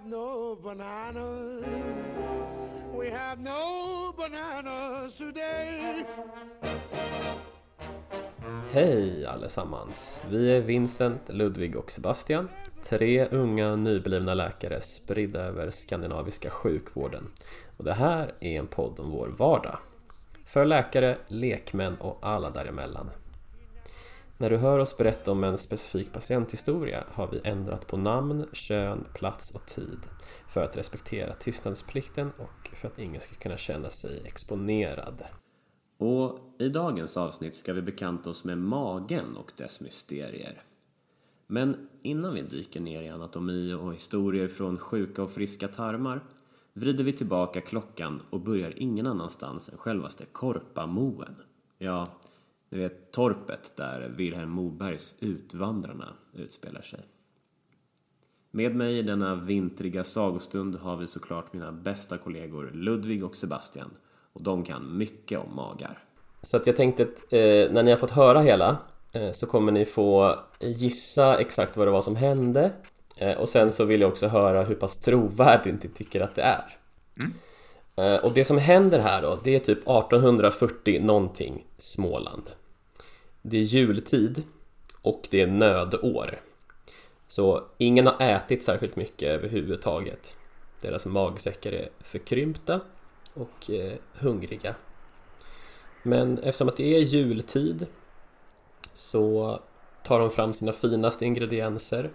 have no bananas. We have no bananas today. Hej allesammans! Vi är Vincent, Ludvig och Sebastian. Tre unga nyblivna läkare spridda över skandinaviska sjukvården. Och det här är en podd om vår vardag. För läkare, lekmän och alla däremellan. När du hör oss berätta om en specifik patienthistoria har vi ändrat på namn, kön, plats och tid för att respektera tystnadsplikten och för att ingen ska kunna känna sig exponerad. Och i dagens avsnitt ska vi bekanta oss med magen och dess mysterier. Men innan vi dyker ner i anatomi och historier från sjuka och friska tarmar vrider vi tillbaka klockan och börjar ingen annanstans än självaste Korpamoen. Ja, ni vet torpet där Vilhelm Mobergs Utvandrarna utspelar sig. Med mig i denna vintriga sagostund har vi såklart mina bästa kollegor Ludvig och Sebastian och de kan mycket om magar. Så att jag tänkte att eh, när ni har fått höra hela eh, så kommer ni få gissa exakt vad det var som hände eh, och sen så vill jag också höra hur pass trovärdigt ni tycker att det är. Mm. Eh, och det som händer här då, det är typ 1840 någonting Småland. Det är jultid och det är nödår. Så ingen har ätit särskilt mycket överhuvudtaget. Deras magsäckar är förkrympta och eh, hungriga. Men eftersom att det är jultid så tar de fram sina finaste ingredienser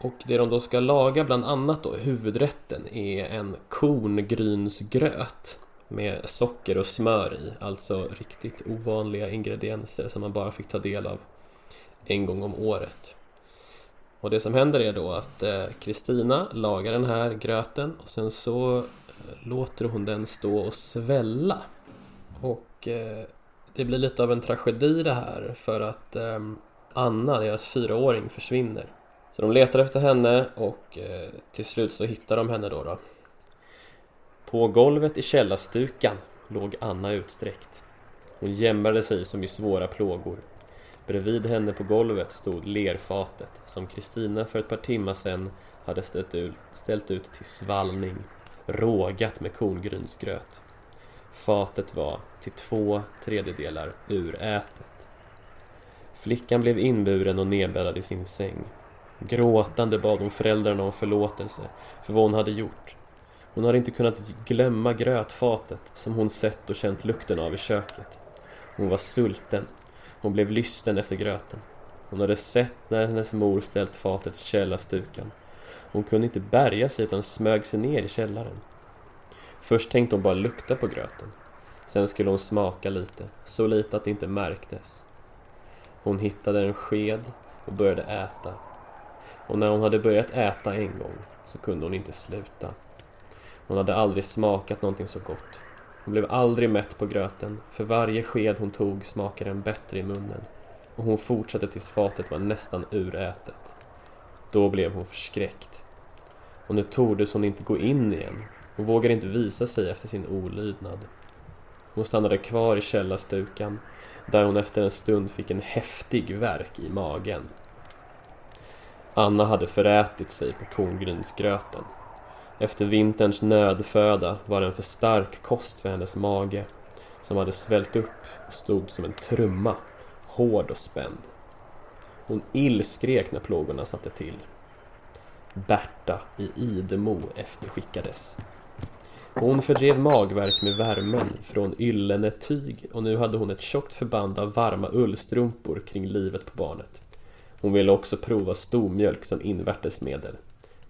och det de då ska laga bland annat då, huvudrätten, är en korngrynsgröt med socker och smör i, alltså riktigt ovanliga ingredienser som man bara fick ta del av en gång om året. Och det som händer är då att eh, Kristina eh, lagar den här gröten och sen så eh, låter hon den stå och svälla. Och eh, det blir lite av en tragedi det här för att eh, Anna, deras fyraåring, försvinner. Så de letar efter henne och eh, till slut så hittar de henne då, då. På golvet i källarstukan låg Anna utsträckt. Hon jämrade sig som i svåra plågor. Bredvid henne på golvet stod lerfatet som Kristina för ett par timmar sedan hade ställt ut, ställt ut till svallning, rågat med korngrynsgröt. Fatet var till två tredjedelar urätet. Flickan blev inburen och nedbäddad i sin säng. Gråtande bad hon föräldrarna om förlåtelse för vad hon hade gjort. Hon hade inte kunnat glömma grötfatet som hon sett och känt lukten av i köket. Hon var sulten. Hon blev lysten efter gröten. Hon hade sett när hennes mor ställt fatet i källarstukan. Hon kunde inte bärga sig utan smög sig ner i källaren. Först tänkte hon bara lukta på gröten. Sen skulle hon smaka lite, så lite att det inte märktes. Hon hittade en sked och började äta. Och när hon hade börjat äta en gång så kunde hon inte sluta. Hon hade aldrig smakat någonting så gott. Hon blev aldrig mätt på gröten. För varje sked hon tog smakade den bättre i munnen. Och hon fortsatte tills fatet var nästan urätet. Då blev hon förskräckt. Och nu tordes hon inte gå in igen. Hon vågade inte visa sig efter sin olydnad. Hon stannade kvar i källarstukan där hon efter en stund fick en häftig värk i magen. Anna hade förätit sig på korngrynsgröten. Efter vinterns nödföda var den för stark kost för hennes mage som hade svällt upp och stod som en trumma, hård och spänd. Hon illskrek när plågorna satte till. Berta i Idemo efterskickades. Hon fördrev magverk med värmen från yllene tyg och nu hade hon ett tjockt förband av varma ullstrumpor kring livet på barnet. Hon ville också prova stormjölk som invärtesmedel.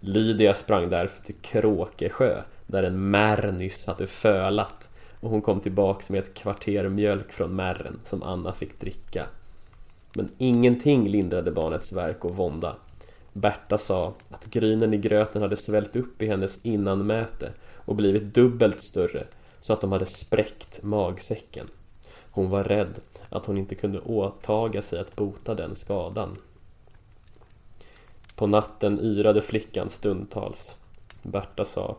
Lydia sprang därför till Kråkesjö där en märr nyss hade fölat och hon kom tillbaks med ett kvarter mjölk från märren som Anna fick dricka. Men ingenting lindrade barnets verk och vånda. Berta sa att grynen i gröten hade svällt upp i hennes innanmäte och blivit dubbelt större så att de hade spräckt magsäcken. Hon var rädd att hon inte kunde åtaga sig att bota den skadan. På natten yrade flickan stundtals. Berta sa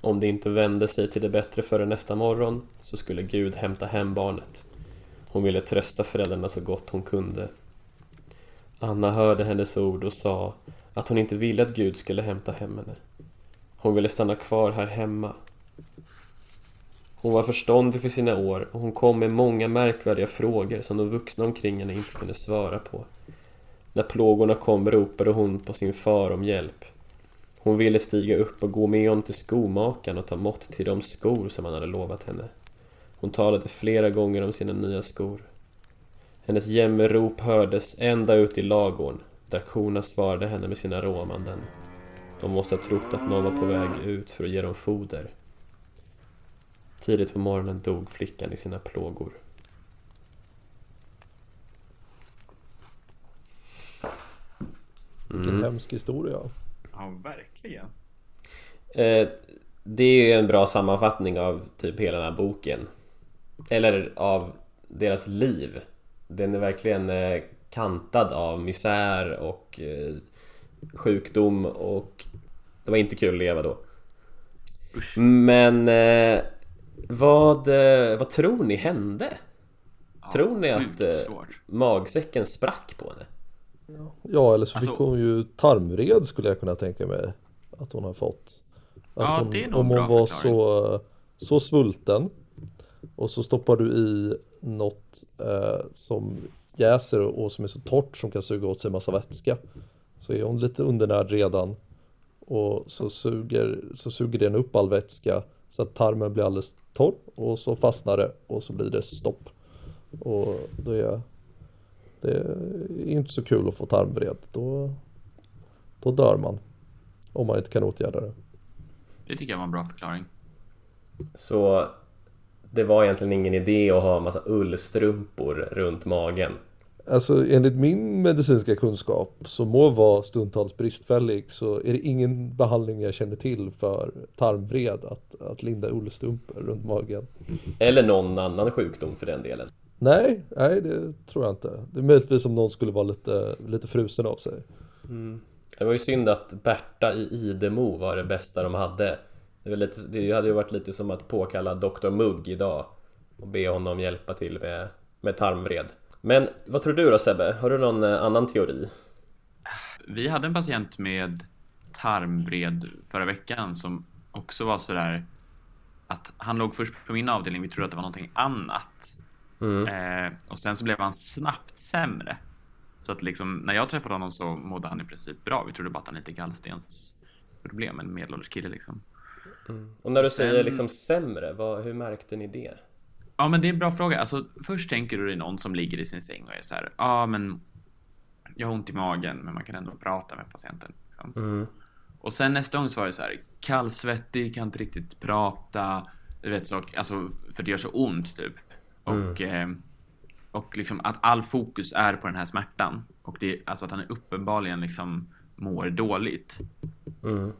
Om det inte vände sig till det bättre före nästa morgon så skulle Gud hämta hem barnet. Hon ville trösta föräldrarna så gott hon kunde. Anna hörde hennes ord och sa att hon inte ville att Gud skulle hämta hem henne. Hon ville stanna kvar här hemma. Hon var förståndig för sina år och hon kom med många märkvärdiga frågor som de vuxna omkring henne inte kunde svara på. När plågorna kom ropade hon på sin far om hjälp. Hon ville stiga upp och gå med honom till skomakaren och ta mått till de skor som han hade lovat henne. Hon talade flera gånger om sina nya skor. Hennes jämmerrop hördes ända ut i lagården där korna svarade henne med sina råmanden. De måste ha trott att någon var på väg ut för att ge dem foder. Tidigt på morgonen dog flickan i sina plågor. Vilken Mm. hemsk historia. Ja, verkligen. Eh, det är ju en bra sammanfattning av typ hela den här boken. Eller av deras liv. Den är verkligen eh, kantad av misär och eh, sjukdom och det var inte kul att leva då. Usch. Men eh, vad, eh, vad tror ni hände? Ja, Tror ni att eh, magsäcken sprack på henne? Ja, eller så fick Alltså- hon ju tarmvred skulle jag kunna tänka mig att hon har fått. Att Ja, hon, det är nog om hon bra var förklaring. så, så svulten och så stoppar du i något eh, som jäser och som är så torrt som kan suga åt sig massa vätska. Så är hon lite undernärd redan och så suger, så suger den upp all vätska så att tarmen blir alldeles torr och så fastnar det och så blir det stopp. Och då är det är inte så kul att få tarmvred. Då, då dör man. Om man inte kan åtgärda det. Det tycker jag var en bra förklaring. Så det var egentligen ingen idé att ha en massa ullstrumpor runt magen. Alltså enligt min medicinska kunskap så må vara stundtals bristfällig så är det ingen behandling jag känner till för tarmvred att, att linda ullstrumpor runt magen. Eller någon annan sjukdom för den delen. Nej, nej det tror jag inte. Det är möjligtvis om någon skulle vara lite, lite frusen av sig. Det var ju synd att Berta i Idemo var det bästa de hade. Det, var lite, det hade ju varit lite som att påkalla Dr Mugg idag och be honom hjälpa till med, med tarmvred. Men vad tror du då Sebbe? Har du någon eh, annan teori? Vi hade en patient med tarmvred förra veckan som också var sådär att han låg först på min avdelning, vi trodde att det var någonting annat. Mm. Eh, och sen så blev han snabbt sämre. Så att liksom, när jag träffade honom så mådde han i princip bra. Vi trodde bara att han lite gallstensproblem, en medelålders kille liksom. Och när du Och sen- säger liksom sämre, vad, hur märkte ni det? Ja, men det är en bra fråga. Alltså, först tänker du dig någon som ligger i sin säng och är så här, ja, ah, men jag har ont i magen, men man kan ändå prata med patienten. Liksom. Mm. Och sen nästa gång så var det så här, kallsvettig, kan inte riktigt prata, du vet så, alltså, för det gör så ont typ. Och, eh, och liksom att all fokus är på den här smärtan. Och det alltså att han är uppenbarligen liksom mår dåligt. Mm.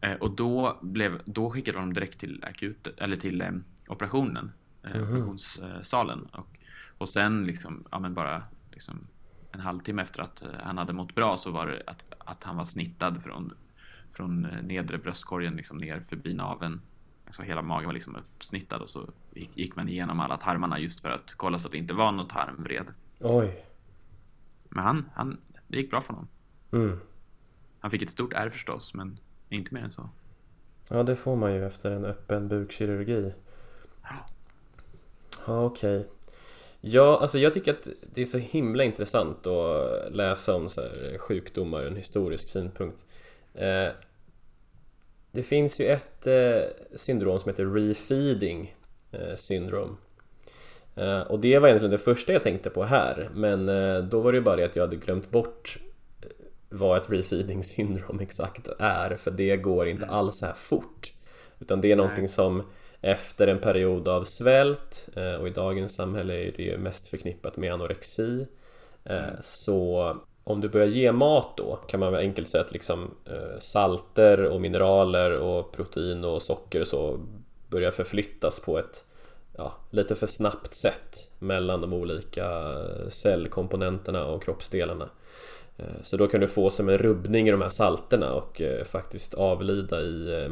Eh, och då, blev, då skickade de direkt till akut, eller till eh, operationen, eh, operationssalen. Och, och sen liksom, ja men bara liksom en halvtimme efter att han hade mått bra så var det att, att han var snittad från, från nedre bröstkorgen liksom ner förbi naveln. Så hela magen var liksom uppsnittad och så gick, man igenom alla tarmarna just för att kolla så att det inte var något tarmvred. Oj. Men han, han, det gick bra för honom. Mm. Han fick ett stort ärr förstås, men inte mer än så. Ja, det får man ju efter en öppen bukkirurgi. Ja, okej. Ja, alltså jag tycker att det är så himla intressant att läsa om så här sjukdomar ur en historisk synpunkt. Eh, det finns ju ett eh, syndrom som heter refeeding syndrom. Eh, och det var egentligen det första jag tänkte på här, men eh, då var det ju bara det att jag hade glömt bort eh, vad ett refeeding syndrom exakt är, för det går inte alls så här fort. Utan det är någonting som efter en period av svält eh, och i dagens samhälle är det ju mest förknippat med anorexi. Eh, Så om du börjar ge mat då kan man väl enkelt säga att liksom eh, salter och mineraler och protein och socker och så börjar förflyttas på ett ja, lite för snabbt sätt mellan de olika eh, cellkomponenterna och kroppsdelarna. Eh, så då kan du få som en rubbning i de här salterna och eh, faktiskt avlida i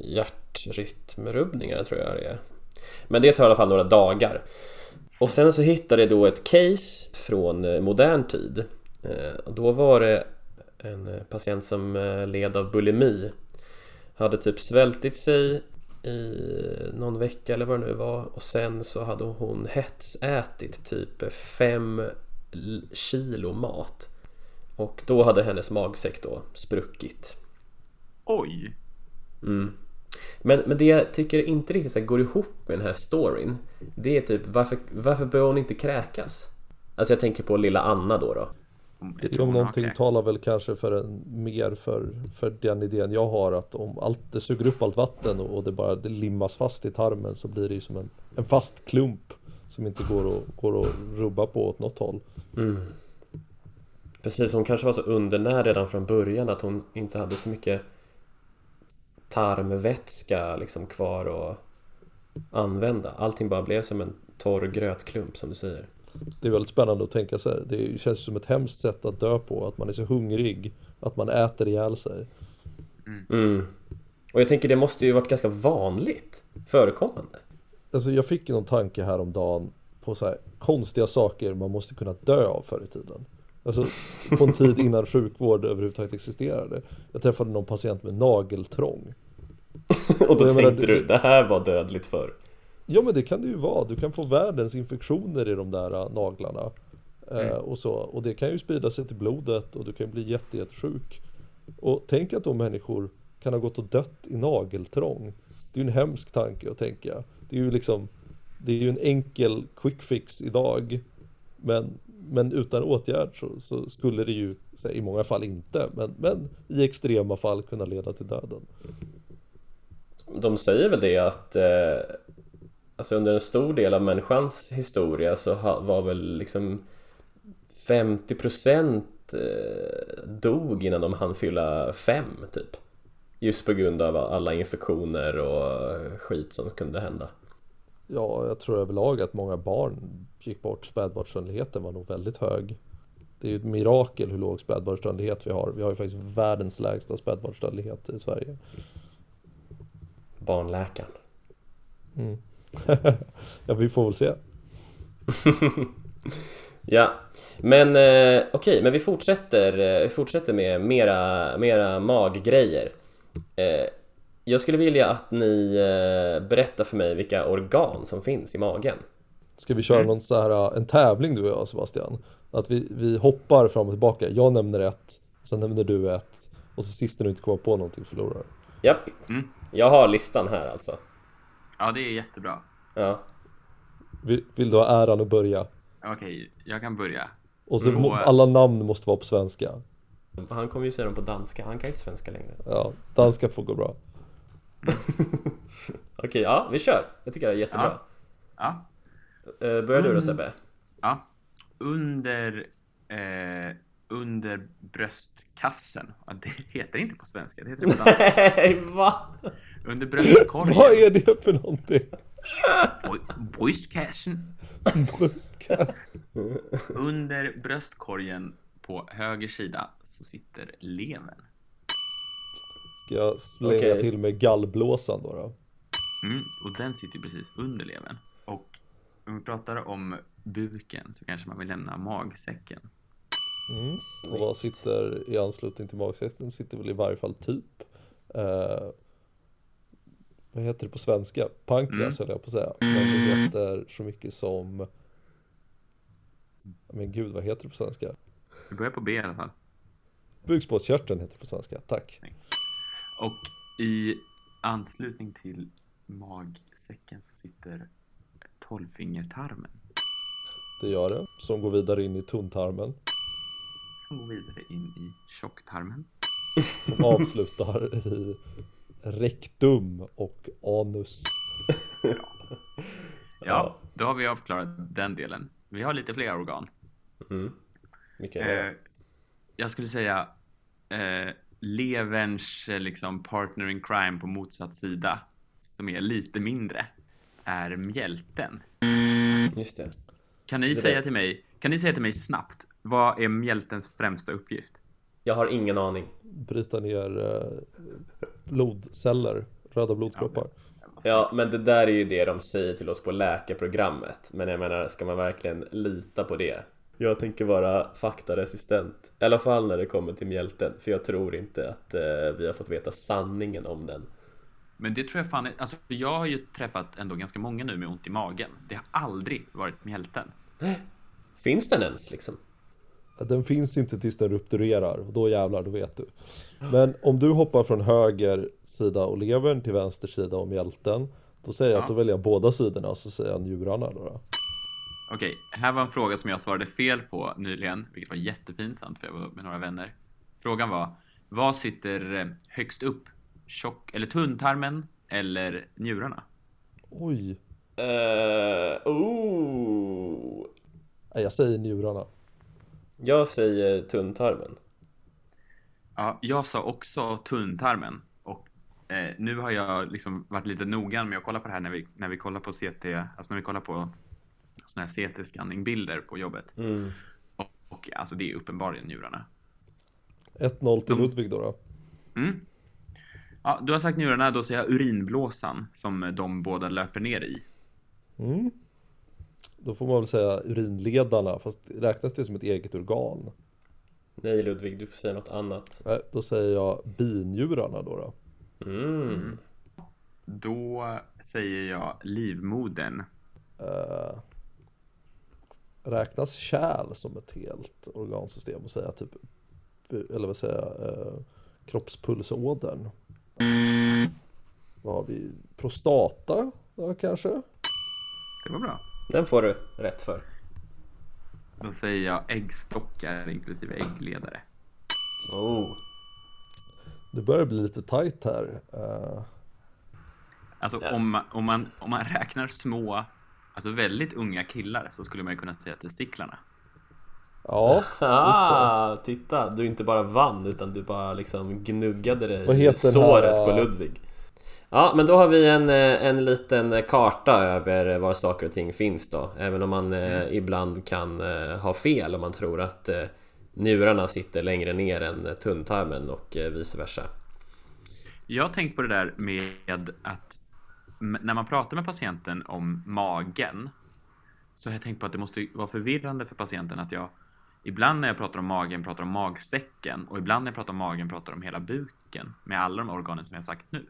hjärtrytmrubbningar tror jag det är. Men det tar i alla fall några dagar. Och sen så hittade jag då ett case från modern tid. Då var det En patient som led av bulimi Hade typ svältit sig i någon vecka eller vad det nu var och sen så hade hon hetsätit typ fem kilo mat och då hade hennes magsäck då spruckit Oj! mm. men, men det jag tycker inte riktigt så går ihop med den här storyn Det är typ varför, varför bör hon inte kräkas? Alltså jag tänker på lilla Anna då då Det om någonting talar väl kanske för en, mer för, för den idén jag har att om allt, det suger upp allt vatten och, och det bara det limmas fast i tarmen så blir det ju som en, en fast klump som inte går att, går att rubba på åt något håll. Precis, hon kanske var så undernärd redan från början att hon inte hade så mycket tarmvätska liksom kvar att använda. Allting bara blev som en torr grötklump som du säger. Det är väldigt spännande att tänka sig. Det känns som ett hemskt sätt att dö på. Att man är så hungrig att man äter ihjäl sig. Mm. Och jag tänker det måste ju varit ganska vanligt förekommande. Alltså jag fick någon tanke häromdagen på så här konstiga saker man måste kunna dö av förr i tiden. Alltså på en tid innan sjukvård överhuvudtaget existerade. Jag träffade någon patient med nageltrång. Och då menar, tänkte det- du, det här var dödligt förr. Ja men det kan det ju vara. Du kan få världens infektioner i de där äh, naglarna. Eh, och, så. och det kan ju sprida sig till blodet och du kan bli jätte, jättesjuk. Och tänk att de människor kan ha gått och dött i nageltrång. Det är ju en hemsk tanke att tänka. Det är ju liksom Det är ju en enkel quick fix idag. Men, men utan åtgärd så, så skulle det ju, så i många fall inte, men, men i extrema fall kunna leda till döden. De säger väl det att eh, Alltså under en stor del av människans historia så var väl liksom 50% eh, dog innan de hann fylla fem typ Just på grund av alla infektioner och skit som kunde hända Ja, jag tror överlag att många barn gick bort. Spädbarnsdödligheten var nog väldigt hög. Det är ju ett mirakel hur låg spädbarnsdödlighet vi har. Vi har ju faktiskt världens lägsta spädbarnsdödlighet i Sverige. Barnläkaren Mm. ja, vi får väl se. Ja, men eh, okej, men vi fortsätter, eh, vi fortsätter med mera, mera maggrejer eh, Jag skulle vilja att ni eh, berättar för mig vilka organ som finns i magen Ska vi köra någon så här, en tävling du och jag Sebastian? Att vi, vi hoppar fram och tillbaka. Jag nämner ett, sen nämner du ett. Och så sist när du inte kommer på någonting förlorar. Japp, Mm. jag har listan här alltså Ja, det är jättebra. Ja, Vill, vill du ha äran att börja? Okej, jag kan börja. Och så Mm. må, alla namn måste vara på svenska. han kommer ju säga dem på danska, han kan ju inte svenska längre Ja, danska får gå bra. Okej, ja vi kör! Jag tycker det är jättebra Ja, eh, Börjar du då Sebbe? ja. Under, eh, under bröstkassen. Ja, det heter inte på svenska, det heter på danska. Nej, va? Under bröstkorgen. Vad är det för någonting? Bröstkassen. Bröstkass. Under bröstkorgen på höger sida så sitter levern. Ska jag slänga Okej. till med gallblåsan då? då? Mm, och den sitter precis under levern. Och om vi pratar om buken så kanske man vill lämna magsäcken. Mm. Och vad sitter i anslutning till magsäcken sitter väl i varje fall typ eh, Vad heter det på svenska? Pankreas höll jag på att säga Men det heter så mycket som Men gud vad heter det på svenska? Vi börjar på B i alla fall. Bukspottkörteln heter det på svenska, tack Och i anslutning till magsäcken så sitter tolvfingertarmen. Det gör det, som går vidare in i tunntarmen Som går vidare in i tjocktarmen. Som avslutar i rektum och anus Ja, då har vi avklarat den delen. Vi har lite fler organ. Mm. Det? Eh, jag skulle säga eh, leverns eh, liksom partner in crime på motsatt sida, som är lite mindre, är mjälten. Just det Kan ni Det säga där- till mig, kan ni säga till mig snabbt, vad är mjältens främsta uppgift? Jag har ingen aning Bryta ner eh, blodceller, röda blodkroppar Ja, men det där är ju det de säger till oss på läkarprogrammet Men jag menar, ska man verkligen lita på det? Jag tänker vara faktaresistent I alla fall när det kommer till mjälten För jag tror inte att eh, vi har fått veta sanningen om den Men det tror jag fan är, alltså jag har ju träffat ändå ganska många nu med ont i magen. Det har aldrig varit mjälten. Finns den ens liksom? Den finns inte tills den rupturerar, och då jävlar, då vet du. Men om du hoppar från höger sida och levern till vänster sida om hjälten, då säger jag Ja. att då väljer jag båda sidorna och så säger jag njurarna då. då. Okej, här var en fråga som jag svarade fel på nyligen, vilket var jättepinsamt för jag var med några vänner. Frågan var, vad sitter eh, högst upp? Tjock eller tunntarmen eller njurarna? Oj, Uh, oh. Jag säger njurarna. Jag säger tunntarmen Ja, jag sa också tunntarmen och eh, nu har jag liksom varit lite noggrann med att kolla på det här när vi, när vi kollar på CT, alltså när vi kollar på såna här CT-scanning-bilder på jobbet. mm. Och, och alltså det är uppenbarligen njurarna. 1-0 till Ludvig då. då. Mm. Ja, du har sagt njurarna, då säger jag urinblåsan som de båda löper ner i. Mm. Då får man väl säga urinledarna, fast räknas det som ett eget organ? Nej Ludvig, du får säga något annat Nej, då säger jag binjurarna då. då. mm. Då säger jag livmodern. Eh, räknas kärl som ett helt organsystem och säga typ, eller vad säger jag, eh, kroppspulsådern. Vad har vi? Prostata ja, kanske? Det var bra. Den får du rätt för Då säger jag äggstockar inklusive äggledare. oh. Det börjar bli lite tajt här. Eh, Alltså Ja. om, man, om, man, om man räknar små, alltså väldigt unga killar så skulle man ju kunna säga testiklarna. ja, just det. Ah, titta! Du inte bara vann utan du bara liksom gnuggade dig i såret här, på äh, Ludvig Ja, men då har vi en, eh, en liten karta över var saker och ting finns då. Även om man eh, ibland kan eh, ha fel om man tror att njurarna sitter längre ner än tunntarmen och vice versa. Jag har tänkt på det där med att när man pratar med patienten om magen så har jag tänkt på att det måste vara förvirrande för patienten att jag ibland när jag pratar om magen pratar om magsäcken och ibland när jag pratar om magen pratar om hela buken med alla de organen som jag sagt nu.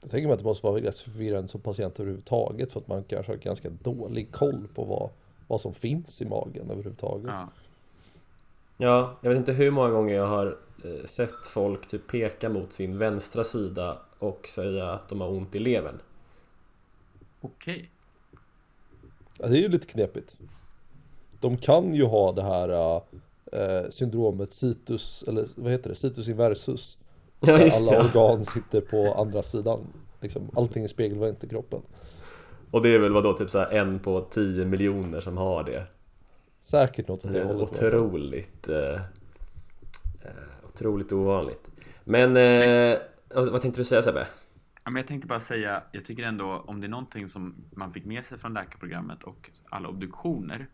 Jag tänker mig att det måste vara rätt förvirrande som patient överhuvudtaget för att man kanske har ganska dålig koll på vad, vad som finns i magen överhuvudtaget. Ja. Ja, jag vet inte hur många gånger jag har eh, sett folk typ peka mot sin vänstra sida och säga att de har ont i levern Okej. Ja, det är ju lite knepigt. De kan ju ha det här eh, syndromet situs, eller vad heter det, situs inversus. Ja där just alla det, organ sitter på andra sidan. Liksom, allting är spegelvänt i kroppen. och det är väl vadå typ så här en på 10 miljoner som har det Säkert något åt Det hållet. otroligt eh, eh, Otroligt ovanligt Men eh, vad tänkte du säga Sebbe? Ja, men jag tänkte bara säga, jag tycker ändå om det är någonting som man fick med sig från läkarprogrammet och alla obduktioner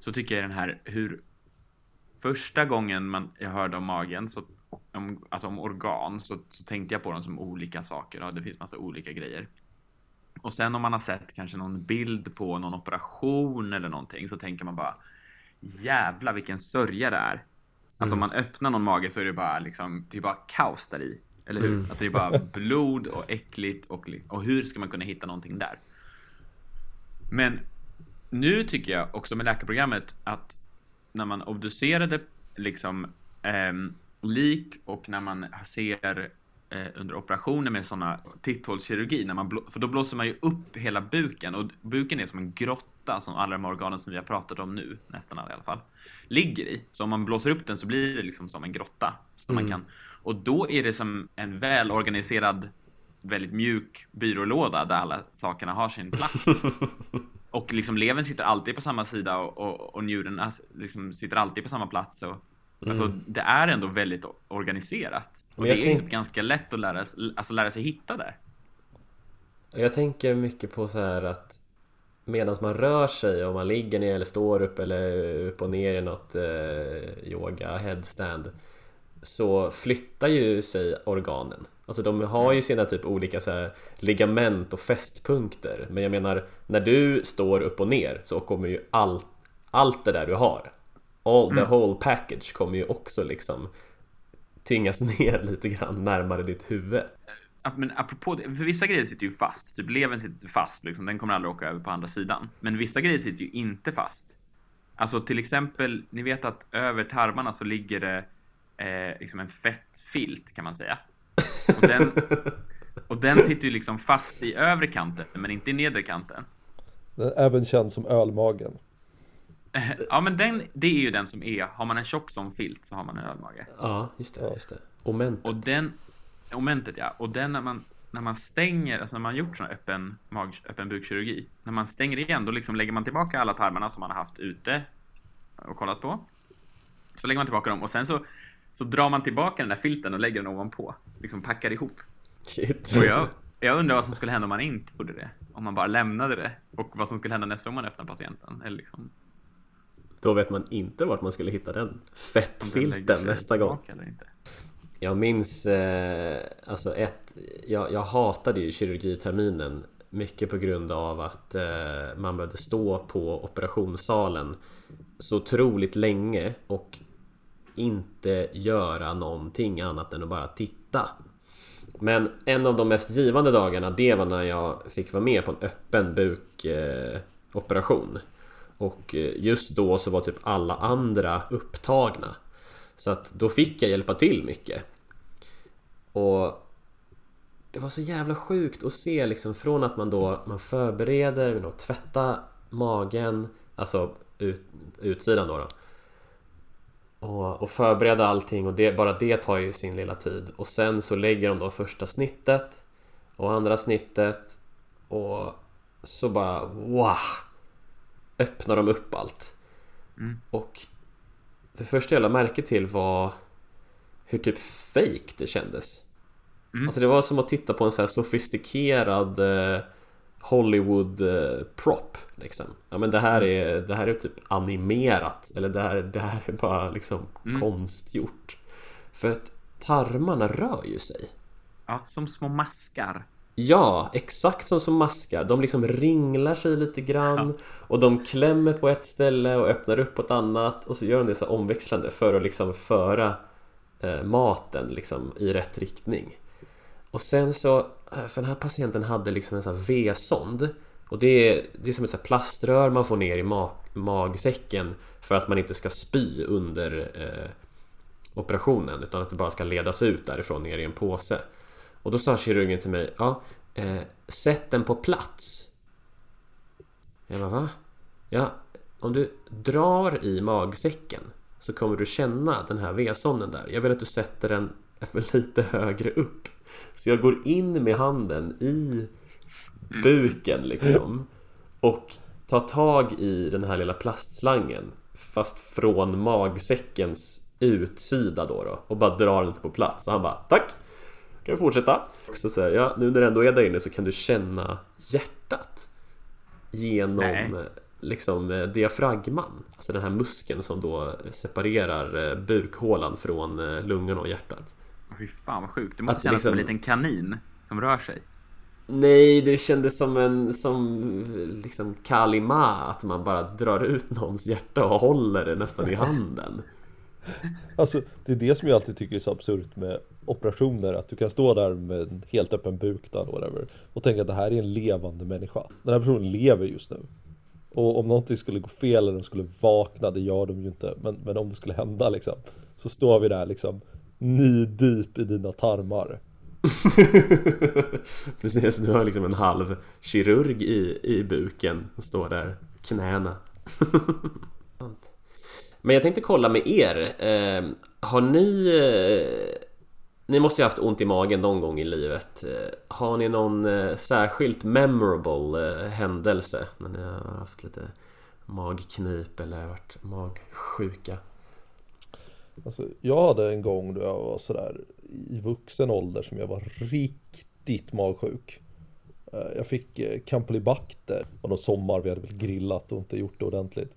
så tycker jag den här hur första gången man, jag hörde om magen, så, om, alltså om organ, så, så tänkte jag på dem som olika saker. Ja, det finns massa olika grejer. Och sen om man har sett kanske någon bild på någon operation eller någonting så tänker man bara jävla vilken sörja det är. Alltså om man öppnar någon mage så är det bara liksom, det är bara kaos där i. Eller hur? Alltså det är bara blod och äckligt och, och hur ska man kunna hitta någonting där? Men nu tycker jag också med läkarprogrammet att när man obducerade liksom ehm, lik och när man ser eh, under operationer med sådana titthålskirurgi, när man blå, för då blåser man ju upp hela buken och buken är som en grotta som alla de organen som vi har pratat om nu, nästan alla i alla fall, ligger i. Så om man blåser upp den så blir det liksom som en grotta. Så man kan, och då är det som en välorganiserad, väldigt mjuk byrålåda där alla sakerna har sin plats. Och liksom levern sitter alltid på samma sida och, och, och njurarna liksom sitter alltid på samma plats. Och, Alltså det är ändå väldigt organiserat. Och det är tänk- typ ganska lätt att lära, sig- alltså lära sig hitta där. Jag tänker mycket på så här att medan man rör sig, om man ligger ner eller står upp eller upp och ner i något eh, yoga headstand så flyttar ju sig organen. Alltså de har ju sina typ olika så här ligament och fästpunkter. Men jag menar, när du står upp och ner så kommer ju allt, allt det där du har all, the whole package kommer ju också liksom tyngas ner lite grann närmare ditt huvud. Men apropå det, för vissa grejer sitter ju fast. Typ levern sitter fast, liksom, den kommer aldrig åka över på andra sidan. Men vissa grejer sitter ju inte fast. Alltså till exempel, ni vet att över tarmarna så ligger det eh, liksom en fettfilt kan man säga. Och den, och den sitter ju liksom fast i övre kanten, men inte i nedre kanten. Den är även känd som ölmagen. Ja, men den, det är ju den som är, har man en tjock som filt så har man en ölmage. Ja, just det. Just det. Omentet. Och den, momentet ja, och den när man, när man stänger, alltså när man gjort sån här öppen, mag, öppen bukkirurgi, när man stänger igen, då liksom lägger man tillbaka alla tarmarna som man har haft ute och kollat på. Så lägger man tillbaka dem och sen så, så drar man tillbaka den där filten och lägger den ovanpå. Liksom packar ihop. Shit. Och jag, jag undrar vad som skulle hända om man inte gjorde det. Om man bara lämnade det. Och vad som skulle hända nästa gång man öppnar patienten. Eller liksom, Då vet man inte vart man skulle hitta den fettfilten nästa gång. Jag minns eh, alltså ett, jag, jag hatade ju kirurgiterminen mycket på grund av att eh, man behövde stå på operationssalen så otroligt länge och inte göra någonting annat än att bara titta. Men en av de mest givande dagarna det var när jag fick vara med på en öppen bukoperation. Eh och eh, just då så var typ alla andra upptagna. Så att då fick jag hjälpa till mycket. Och det var så jävla sjukt att se liksom från att man då man förbereder med att tvätta magen, alltså ut, utsidan då. då. Och, och förbereda allting och det, bara det tar ju sin lilla tid. Och sen så lägger de då första snittet och andra snittet och så bara wow! Öppnar de upp allt. Mm. Och det första jag lade märke till var hur typ fake det kändes. Mm. Alltså det var som att titta på en så här sofistikerad eh, Hollywood eh, prop liksom. Ja men det här är, det här är typ animerat eller det här, det här är bara liksom Mm. konstgjort. För att tarmarna rör ju sig. Ja, som små maskar. Ja, exakt som som maskar. De liksom ringlar sig lite grann och de klämmer på ett ställe och öppnar upp på ett annat och så gör de det så omväxlande för att liksom föra eh, maten liksom i rätt riktning. Och sen så, eh, för den här patienten hade liksom en sån här V-sond och det är, det är som ett så plaströr man får ner i ma- magsäcken för att man inte ska spy under eh, operationen utan att det bara ska ledas ut därifrån ner i en påse. Och då sa kirurgen till mig, ja, eh, sätt den på plats. Jag bara, va? Ja, om du drar i magsäcken så kommer du känna den här V-sonden där. Jag vill att du sätter den lite högre upp. Så jag går in med handen i buken liksom och tar tag i den här lilla plastslangen fast från magsäckens utsida då, då och bara drar den på plats. Och han bara, tack! Kan vi fortsätta? Och så säger jag, nu när du ändå är där inne så kan du känna hjärtat genom Nej. eh, liksom eh, diafragman. Alltså den här muskeln som då separerar eh, bukhålan från lungorna och hjärtat. Åh, Fy fan vad sjukt. Det måste Att kännas som en liksom- liten kanin som rör sig. Nej, det kändes som en som liksom kalima att man bara drar ut någons hjärta och håller det nästan i handen. Alltså det är det som jag alltid tycker är så absurt med operationer Att du kan stå där med en helt öppen buk där, whatever, och tänka att det här är en levande människa Den här personen lever just nu Och om någonting skulle gå fel eller de skulle vakna, det gör de ju inte Men, men om det skulle hända liksom Så står vi där liksom Knee i dina tarmar Precis, du har liksom en halv kirurg i, i buken och står där, knäna. Men jag tänkte kolla med er. Eh, har ni... Eh, ni måste ju ha haft ont i magen någon gång i livet. Eh, har ni någon eh, särskilt memorable eh, händelse när ni har haft lite magknip eller varit magsjuka? Alltså jag hade en gång då jag var sådär i vuxen ålder som jag var riktigt magsjuk Jag fick campylobacter campylobacter och någon sommar, vi hade väl grillat och inte gjort det ordentligt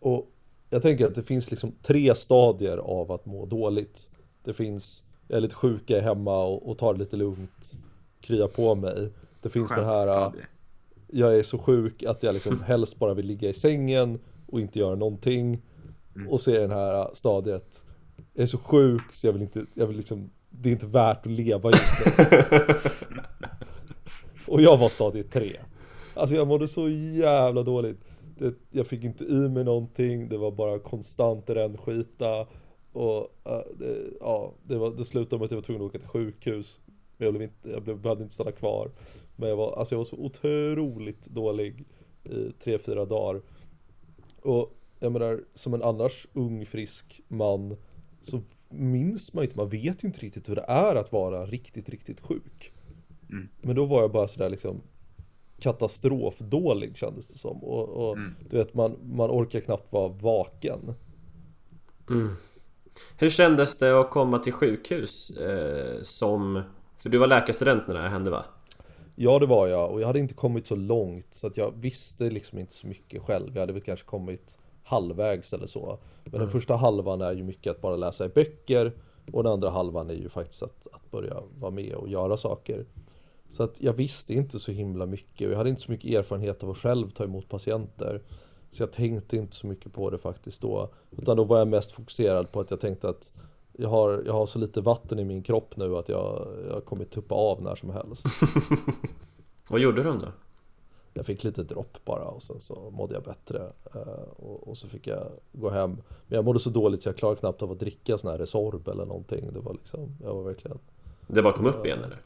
Och jag tänker att det finns liksom tre stadier av att må dåligt Det finns, jag är lite sjuk, jag är hemma och, och tar det lite lugnt Krya på mig. Det finns Skönt här eh, stadie. jag är så sjuk att jag liksom helst bara vill ligga i sängen och inte göra någonting. och så är den här stadiet. Jag är så sjuk så jag vill inte, jag vill liksom Det är inte värt att leva just nu. Och jag var stadie 3 Alltså jag mådde så jävla dåligt. Det, Jag fick inte i mig någonting. Det var bara konstant rännskita Och uh, det, ja, det, var, det slutade med att jag var tvungen att åka till sjukhus Men jag, blev inte, jag blev, behövde inte stanna kvar Men jag var, alltså jag var så otroligt dålig I tre, fyra dagar Och jag menar, som en annars ung frisk man Så minns man ju inte, man vet ju inte riktigt hur det är att vara riktigt, riktigt sjuk Mm. Men då var jag bara sådär liksom Katastrofdålig kändes det som och, och Mm. du vet man, man orkar knappt vara vaken Mm. Hur kändes det att komma till sjukhus eh, som... För du var läkarstudent när det här hände va? Ja det var jag. Och jag hade inte kommit så långt så att jag visste liksom inte så mycket själv. Jag hade väl kanske kommit halvvägs eller så. Men den första halvan är ju mycket att bara läsa i böcker. Och den andra halvan är ju faktiskt att, att börja vara med och göra saker. Så att jag visste inte så himla mycket. Och jag hade inte så mycket erfarenhet av att själv ta emot patienter Så jag tänkte inte så mycket på det faktiskt då. Utan då var jag mest fokuserad på att jag tänkte att jag har, jag har så lite vatten i min kropp nu att jag, jag kommer tuppa av när som helst. Vad gjorde de då? Jag fick lite dropp bara och sen så mådde jag bättre eh, och, och så fick jag gå hem. Men jag mådde så dåligt så jag klarade knappt av att dricka sån här Resorb eller någonting. Det var liksom, jag var verkligen Det bara kom upp igen eller?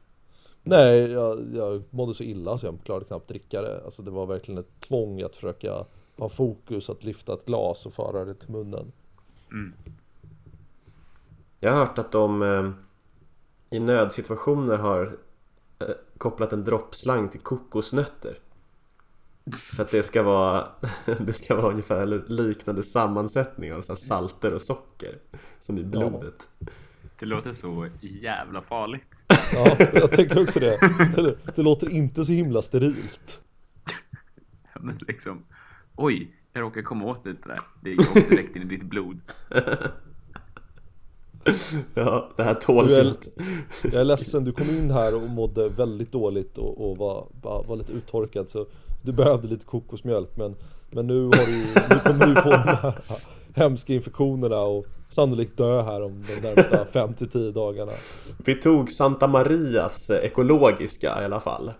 Nej, jag, jag mådde så illa så jag klarade knappt dricka det. Alltså det var verkligen ett tvång att försöka ha fokus att lyfta ett glas och föra det till munnen Mm. Jag har hört att de eh, i nödsituationer har eh, kopplat en droppslang till kokosnötter. För att det ska vara, det ska vara ungefär liknande sammansättning av så här salter och socker som i blodet. Det låter så jävla farligt. Ja, jag tänker också det Det, det låter inte så himla sterilt Men liksom, oj, jag råkar komma åt lite där. Det gick direkt in i ditt blod. Ja, det här tåls inte. Jag är ledsen, du kom in här och mådde väldigt dåligt och, och var, var, var lite uttorkad så du behövde lite kokosmjölk men, men nu, har du, nu kommer du få de här hemska infektionerna och sannolikt dö här om de närmsta 5-10 dagarna. Vi tog Santa Marias eh, ekologiska i alla fall.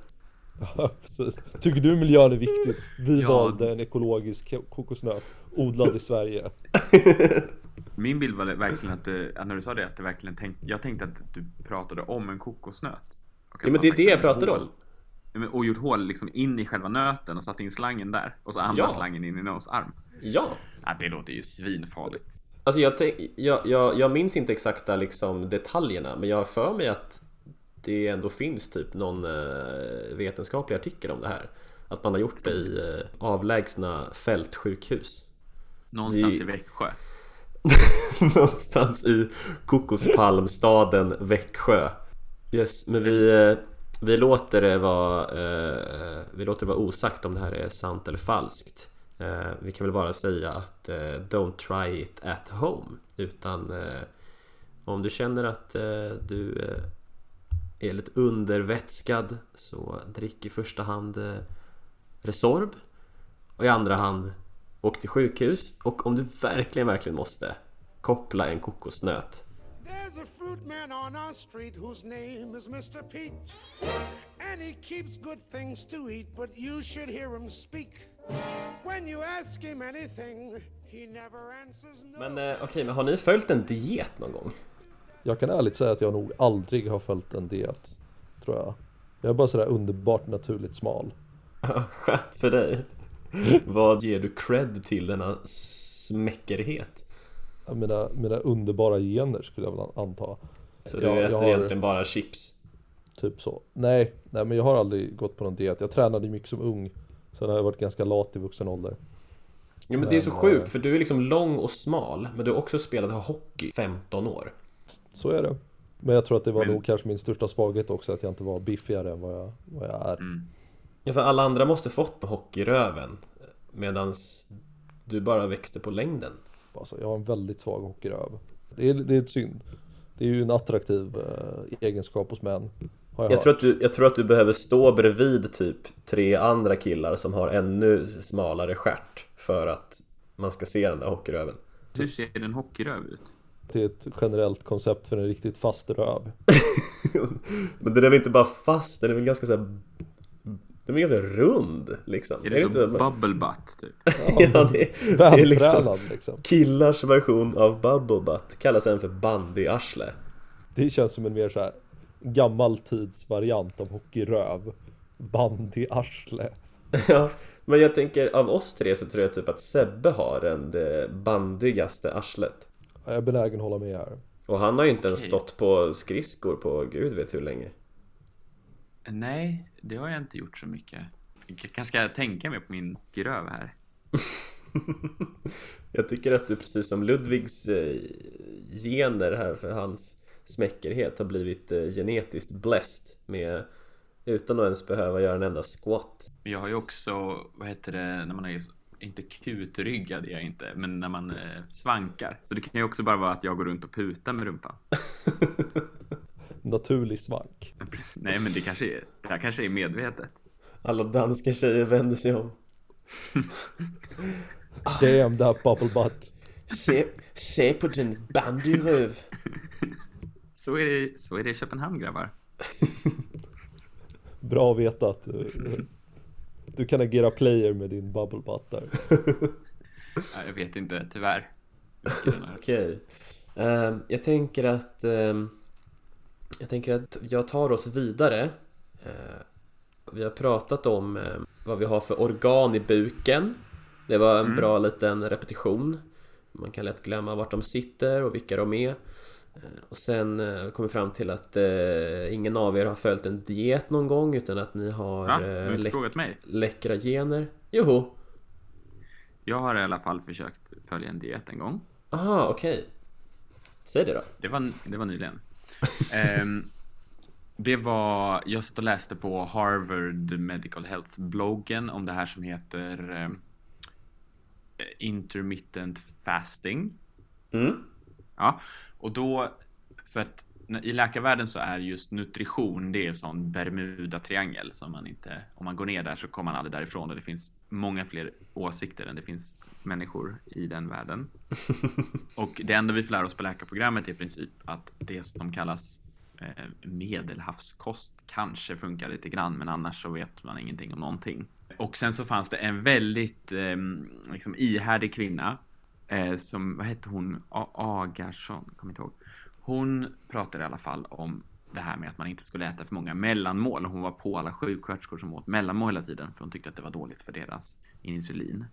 Ja, precis. Tycker du miljön är viktigt? Vi Ja. valde en ekologisk ko- kokosnöt odlad i Sverige. Min bild var verkligen att, det, att när du sa det, att det verkligen tänkte, jag tänkte att du pratade om en kokosnöt. Och Ja, men det är det jag pratade om. Och gjort hål liksom in i själva nöten och satt in slangen där. Och så andra Ja. slangen in i någons arm. Ja, Ja, det låter ju svinfarligt. Alltså jag, tänk, jag, jag, jag minns inte exakta liksom detaljerna men jag har för mig att det ändå finns typ någon eh, vetenskaplig artikel om det här. Att man har gjort det i eh, avlägsna fältsjukhus. Någonstans Vi- i Växjö. Någonstans i kokospalmstaden Växjö. Yes, men vi, eh, vi låter det vara Vi låter det vara osagt om det här är sant eller falskt. Vi kan väl bara säga att Don't try it at home. Utan om du känner att du är lite undervätskad så drick i första hand eh, Resorb. Och i andra hand Åk till sjukhus och om du verkligen, verkligen måste Koppla en kokosnöt There's a fruit man on our street whose name is Mr. Pete. And he keeps good things to eat, but you should hear him speak. When you ask him anything, he never answers no. Men eh, okej, men har ni följt en diet någon gång? Jag kan ärligt säga att jag nog aldrig har följt en diet. Tror jag. Jag är bara sådär underbart naturligt smal. Skönt för dig Vad ger du cred till denna smäckerhet? Mina, mina underbara gener skulle jag väl anta. Så du Jag- äter jag har- egentligen bara chips? Typ så. Nej, nej men jag har aldrig gått på någon diet. Jag tränade mycket som ung. Sen har jag varit ganska lat i vuxen ålder. Ja men det är så Men, sjukt eh, för du är liksom lång och smal Men du har också spelat hockey i 15 år Så är det. Men jag tror att det var Men- nog kanske min största svaghet också att jag inte var biffigare än vad jag, vad jag är. Mm. Ja för alla andra måste fått hockeyröven Medans du bara växte på längden Alltså, jag har en väldigt svag hockeyröv. Det är, det är ett synd. Det är ju en attraktiv eh, egenskap hos män. Har jag, Jag tror, att du, jag tror att du behöver stå bredvid typ tre andra killar som har ännu smalare stjärt För att man ska se den där hockeyröven Hur ser en hockeyröv ut? Det är ett generellt koncept för en riktigt fast röv. Men den är väl inte bara fast, den är väl ganska så här, Den är ganska rund liksom Är det som inte- bubble butt typ? Ja, det, det är liksom liksom. killars version av bubble butt Kallas även för bandyarsle Det känns som en mer så här gammal tids variant av hockeyröv. Bandyarsle. Ja, men jag tänker av oss tre så tror jag typ att Sebbe har den det bandigaste arslet Jag är benägen att hålla med här. Och han har ju inte ens Okej. stått på skridskor på gud vet hur länge Nej, det har jag inte gjort så mycket. Jag kanske ska tänka mer på min hockeyröv här. Jag tycker att du precis som Ludvigs eh, gener här för hans smäckerhet har blivit eh, genetiskt blessed med utan att ens behöva göra en enda squat. Jag har ju också, vad heter det, när man är inte kutryggad är jag inte, men när man eh, svankar. Så det kan ju också bara vara att jag går runt och putar med rumpan. Naturlig svank. Nej, men det kanske är, det här kanske är medvetet. Alla danska tjejer vänder sig om. Damn that bubble butt. Se, se på din bandyröv. Så är det, så är det i Köpenhamn grabbar. Bra att veta att du, kan agera player med din bubble butt där. Ja, jag vet inte, tyvärr. Vilken den är. Okej. Ehm, jag tänker att ehm, Jag tänker att jag tar oss vidare. Eh, vi har pratat om eh, vad vi har för organ i buken. Det var en bra liten repetition. Man kan lätt glömma vart de sitter och vilka de är. Eh, Och sen eh, kom vi fram till att eh, ingen av er har följt en diet någon gång utan att ni har Ja, du har inte frågat mig. läckra gener. Joho! Jag har i alla fall försökt följa en diet en gång. Aha, okej. Säg det då. Det var, det var nyligen. Ehm, det var, jag satt och läste på Harvard Medical Health-bloggen om det här som heter ehm, intermittent fasting. Mm. Ja, och då, för att i läkarvärlden så är just nutrition, det är en sån Bermuda-triangel som man inte, om man går ner där så kommer man aldrig därifrån och det finns många fler åsikter än det finns människor i den världen. Och det enda vi får lära oss på läkarprogrammet är i princip att det som kallas eh, medelhavskost kanske funkar lite grann, men annars så vet man ingenting om någonting. Och sen så fanns det en väldigt eh, liksom ihärdig kvinna eh, som, vad hette hon, A- Agarsson, kommer inte ihåg. Hon pratade i alla fall om det här med att man inte skulle äta för många mellanmål. Hon var på alla sjuksköterskor som åt mellanmål hela tiden för hon tyckte att det var dåligt för deras insulin.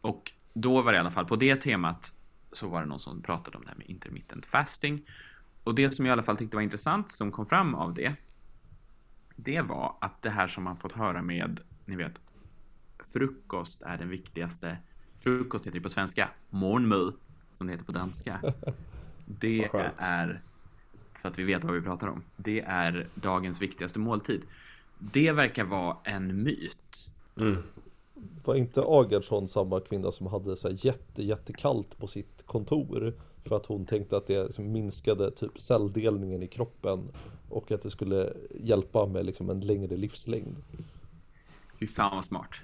Och då var det i alla fall på det temat så var det någon som pratade om det här med intermittent fasting. Och det som jag i alla fall tyckte var intressant som kom fram av det. Det var att det här som man fått höra med, ni vet, frukost är den viktigaste. Frukost heter det på svenska, morgenmad, som det heter på danska. Det är, så att vi vet vad vi pratar om, det är dagens viktigaste måltid. Det verkar vara en myt. Mm. Var inte Agardsson samma kvinna som hade så här jätte, jättekallt på sitt kontor? För att hon tänkte att det liksom minskade typ celldelningen i kroppen och att det skulle hjälpa med liksom en längre livslängd. Fy fan vad smart.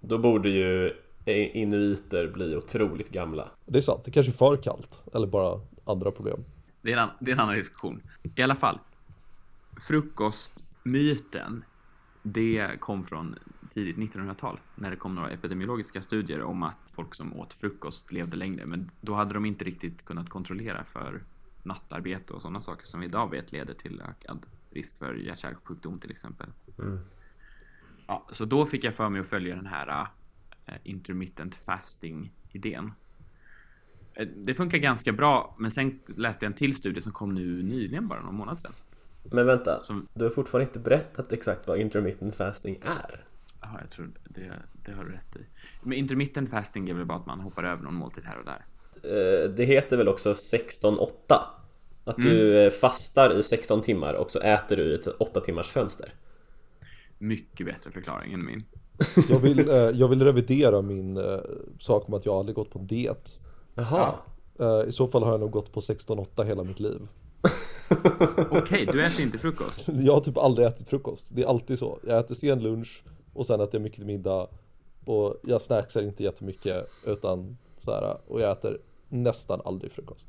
Då borde ju inuiter bli otroligt gamla. Det är sant, det kanske är för kallt eller bara andra problem. Det är, en, det är en annan diskussion. I alla fall. Frukostmyten. Det kom från tidigt 1900-tal när det kom några epidemiologiska studier om att folk som åt frukost levde längre. Men då hade de inte riktigt kunnat kontrollera för nattarbete och sådana saker som vi idag vet leder till ökad risk för hjärt-kärlsjukdom till exempel. Ja, så då fick jag för mig att följa den här äh, intermittent fasting idén. Eh, Det funkar ganska bra, men sen läste jag en till studie som kom nu nyligen, bara någon månad sedan. Men vänta, Som- du har fortfarande inte berättat exakt vad intermittent fasting är. Jaha, jag tror det, det har du rätt i. Men intermittent fasting är väl bara att man hoppar över någon måltid här och där. Eh, Det heter väl också 16-8? Att du eh, fastar i 16 timmar och så äter du i ett 8 timmars fönster. Mycket bättre förklaring än min. Jag vill, eh, jag vill revidera min eh, sak om att jag aldrig gått på diet. Jaha. Eh, I så fall har jag nog gått på 16-8 hela mitt liv. Okej, du äter inte frukost? Jag har typ aldrig ätit frukost. Det är alltid så. Jag äter sen lunch och sen äter jag mycket middag. Och jag snacksar inte jättemycket utan så här, och jag äter nästan aldrig frukost.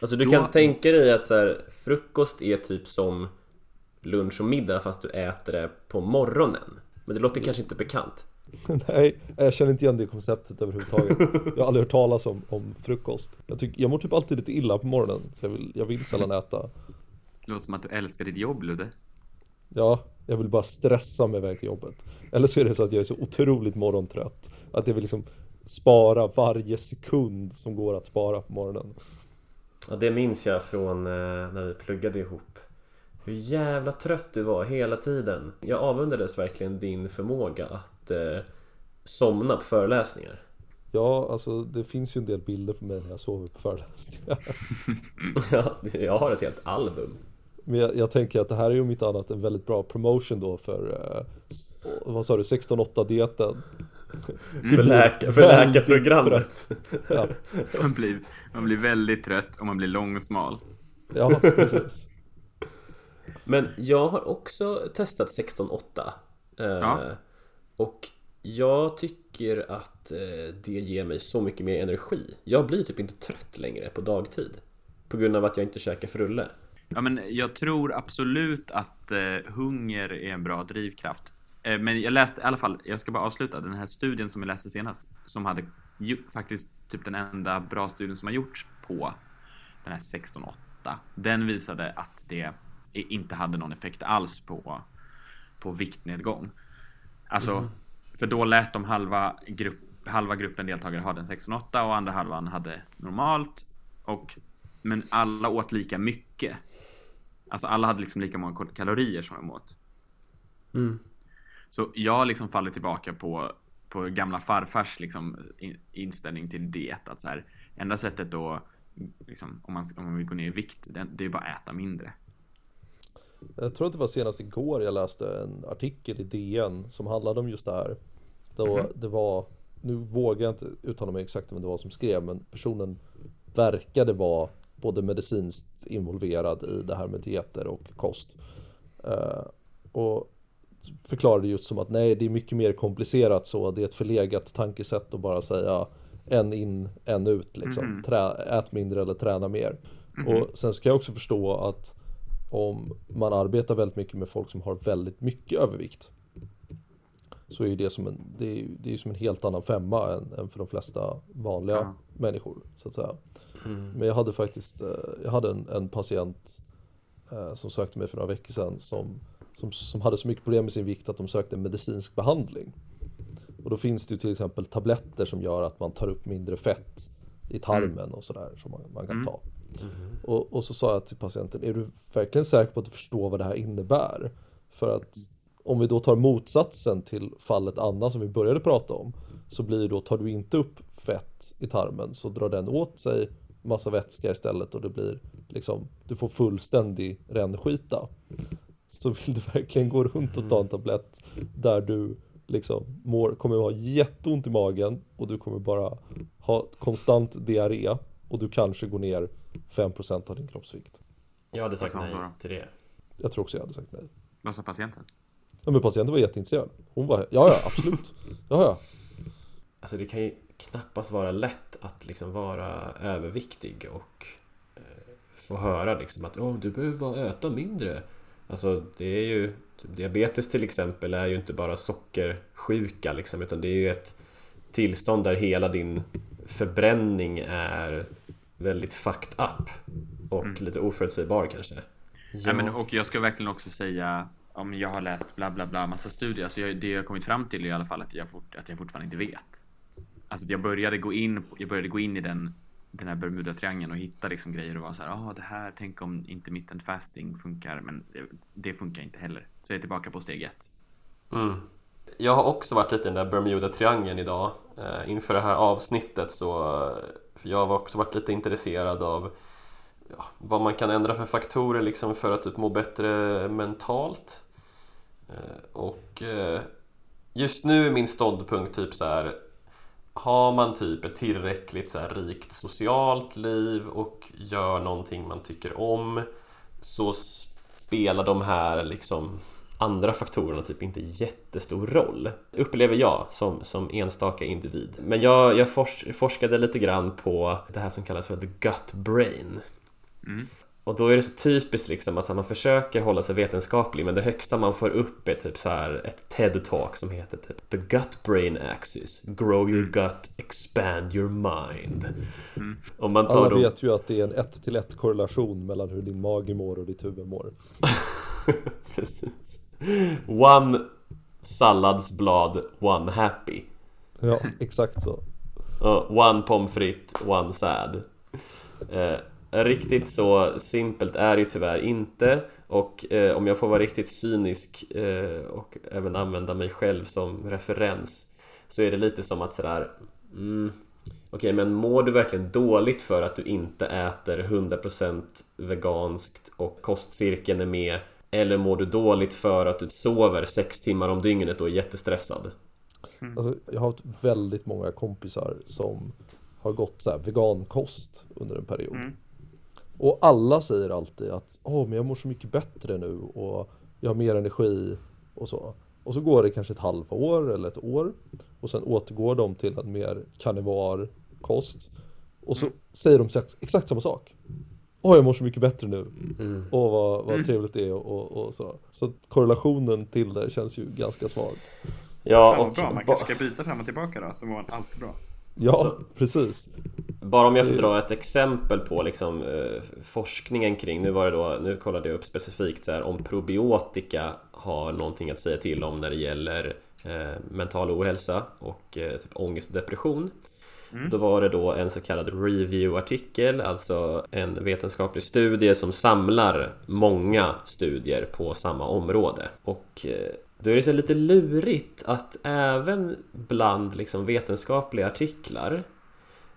Alltså du Då- kan tänka dig att så här, frukost är typ som lunch och middag fast du äter det på morgonen. Men det låter kanske inte bekant. Nej, jag känner inte igen det konceptet överhuvudtaget. Jag har aldrig hört talas om, om frukost. Jag, tycker, jag mår typ alltid lite illa på morgonen, så jag vill, jag vill sällan äta. Det låter som att du älskar ditt jobb, Ludde. Ja, jag vill bara stressa mig iväg till jobbet. Eller så är det så att jag är så otroligt morgontrött. Att jag vill liksom spara varje sekund som går att spara på morgonen. Ja, det minns jag från eh, när vi pluggade ihop. Hur jävla trött du var hela tiden. Jag avundades verkligen din förmåga att eh, somna på föreläsningar. Ja, alltså det finns ju en del bilder på mig när jag sover på föreläsningar. Ja, jag har ett helt album. Men jag, jag tänker att det här är ju om inte annat en väldigt bra promotion då för, eh, vad sa du, 16-8 dieten. För, läka, för läkarprogrammet. Ja, Man blir, man blir väldigt trött och man blir lång och smal. ja precis. Men jag har också testat 16-8 eh, Ja. Och jag tycker att eh, det ger mig så mycket mer energi Jag blir typ inte trött längre på dagtid På grund av att jag inte käkar frulle Ja, men jag tror absolut att eh, hunger är en bra drivkraft. Men jag läste i alla fall, jag ska bara avsluta, den här studien som jag läste senast, som hade faktiskt typ den enda bra studien som har gjorts på den här 16.8. Den visade att det inte hade någon effekt alls på, på viktnedgång. Alltså, för då lät de halva, grupp, halva gruppen deltagare ha den 16.8 och andra halvan hade normalt. Och, men alla åt lika mycket. Alltså alla hade liksom lika många kalorier som de åt. mm. Så jag har liksom fallit tillbaka på, på gamla farfars liksom in, inställning till diet. Att så här, enda sättet då, liksom, om, man, om man vill gå ner i vikt, det, det är bara att äta mindre. Jag tror att det var senast igår jag läste en artikel i DN som handlade om just det här. Då det var, nu vågar jag inte uttala mig exakt om det var som skrev, men personen verkade vara både medicinskt involverad i det här med dieter och kost. Eh, och förklarade just som att nej, det är mycket mer komplicerat så. Det är ett förlegat tankesätt att bara säga en in, en ut liksom. Trä, ät mindre eller träna mer. Och sen ska jag också förstå att om man arbetar väldigt mycket med folk som har väldigt mycket övervikt så är det som en, det är, det är som en helt annan femma än, än för de flesta vanliga Ja. människor så att säga. Men jag hade faktiskt, eh, jag hade en, en patient eh, som sökte mig för några veckor sedan som, som, som hade så mycket problem med sin vikt att de sökte en medicinsk behandling. Och då finns det ju till exempel tabletter som gör att man tar upp mindre fett i tarmen och sådär som man, man kan ta. Och, och så sa jag till patienten, är du verkligen säker på att du förstår vad det här innebär? För att om vi då tar motsatsen till fallet Anna som vi började prata om så blir då, tar du inte upp fett i tarmen så drar den åt sig massa vätska istället och det blir liksom, du får fullständig rännskita. Så vill du verkligen gå runt och ta en tablett där du liksom mår, kommer ha jätteont i magen och du kommer bara ha konstant diarré och du kanske går ner 5% av din kroppsvikt. Jag hade sagt nej till det Jag tror också jag hade sagt nej. Vad sa patienten? Ja, men patienten var jätteintresserad. Hon var, ja ja absolut. Ja ja. Alltså det kan ju knappast vara lätt att liksom vara överviktig och eh, få höra liksom att oh, du behöver bara äta mindre. Alltså det är ju Diabetes till exempel är ju inte bara sockersjuka liksom utan det är ju ett tillstånd där hela din förbränning är väldigt fucked up och lite oförutsägbar kanske. Ja. men, och jag ska verkligen också säga om jag har läst bla bla bla massa studier. Så jag, det jag har kommit fram till är i alla fall att jag, fort, att jag fortfarande inte vet. Alltså jag började gå in, jag började gå in i den, den här Bermuda-triangeln och hitta liksom grejer och vara så här, ah det här, tänk om intermittent fasting funkar, men det, det funkar inte heller. Så jag är tillbaka på steg ett. Mm. Jag har också varit lite i den där Bermuda-triangeln idag eh, inför det här avsnittet så för jag har också varit lite intresserad av ja, vad man kan ändra för faktorer liksom för att typ må bättre mentalt. Eh, och eh, just nu är min ståndpunkt typ så här har man typ ett tillräckligt så här rikt socialt liv och gör någonting man tycker om så spelar de här liksom andra faktorerna typ inte jättestor roll Upplever jag som, som enstaka individ. Men jag, jag fors, forskade lite grann på det här som kallas för the gut brain. Mm. och då är det så typiskt liksom att man försöker hålla sig vetenskaplig men det högsta man får upp är typ så här ett TED-talk som heter typ The Gut Brain Axis. Grow your gut, expand your mind. Om man tar Alla då... vet ju att det är en ett till ett korrelation mellan hur din mage mår och ditt huvud mår. Precis One salladsblad, one happy. Ja, exakt så. Och One pommes frites, one sad. Eh, Riktigt så simpelt är det ju tyvärr inte. Och eh, om jag får vara riktigt cynisk eh, och även använda mig själv som referens Så är det lite som att sådär mm, Okej men mår du verkligen dåligt för att du inte äter 100% veganskt och kostcirkeln är med Eller mår du dåligt för att du sover 6 timmar om dygnet och är jättestressad? Alltså, jag har haft väldigt många kompisar som har gått så här vegankost under en period. Mm. Och alla säger alltid att åh, men jag mår så mycket bättre nu och jag har mer energi och så. Och så går det kanske ett halvår eller ett år och sen återgår de till en mer karnivar kost. Och så säger de exakt samma sak. Åh, jag mår så mycket bättre nu. Mm. Åh, vad, vad trevligt det är och, och, och så. Så korrelationen till det känns ju ganska svag. Ja, och bra, man kanske ska byta fram och tillbaka då, så mår man alltid bra. Ja, precis. Bara om jag får dra ett exempel på liksom, eh, forskningen kring, nu var det då, nu kollade jag upp specifikt så här, om probiotika har någonting att säga till om när det gäller eh, mental ohälsa och eh, typ ångest och depression. Då var det då en så kallad review-artikel, alltså en vetenskaplig studie som samlar många studier på samma område. Och eh, då är det så lite lurigt att även bland liksom vetenskapliga artiklar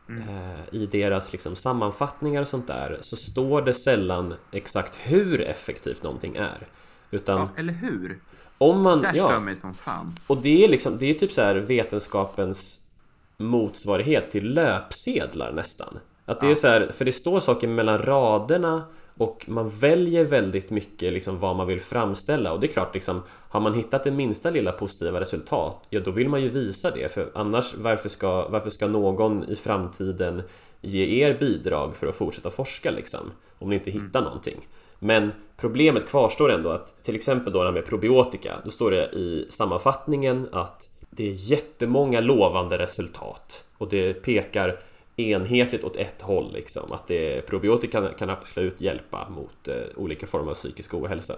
eh, i deras liksom sammanfattningar och sånt där så står det sällan exakt hur effektivt någonting är. Utan Ja, eller hur? om man... Det här ja. stör mig som fan. Och det är liksom, det är typ så här vetenskapens motsvarighet till löpsedlar nästan. Att det är så här, för det står saker mellan raderna och man väljer väldigt mycket liksom vad man vill framställa. Och det är klart liksom Har man hittat det minsta lilla positiva resultat Ja då vill man ju visa det. För annars varför ska, varför ska någon i framtiden ge er bidrag för att fortsätta forska liksom? Om ni inte hittar någonting. Men problemet kvarstår ändå att till exempel då det här med probiotika Då står det i sammanfattningen att det är jättemånga lovande resultat. Och det pekar enhetligt åt ett håll liksom. Att det, probiotika kan, kan absolut hjälpa mot eh, olika former av psykisk ohälsa.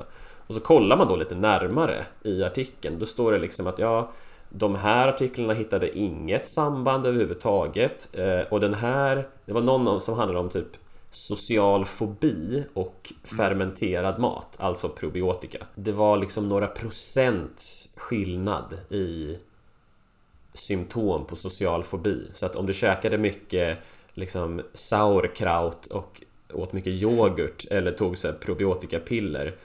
Och så kollar man då lite närmare i artikeln. Då står det liksom att ja de här artiklarna hittade inget samband överhuvudtaget. Eh, och den här det var någon som handlade om typ social fobi och fermenterad mat, alltså probiotika. Det var liksom några procents skillnad i symptom på social fobi. Så att om du käkade mycket liksom sauerkraut och åt mycket yoghurt eller tog så probiotikapiller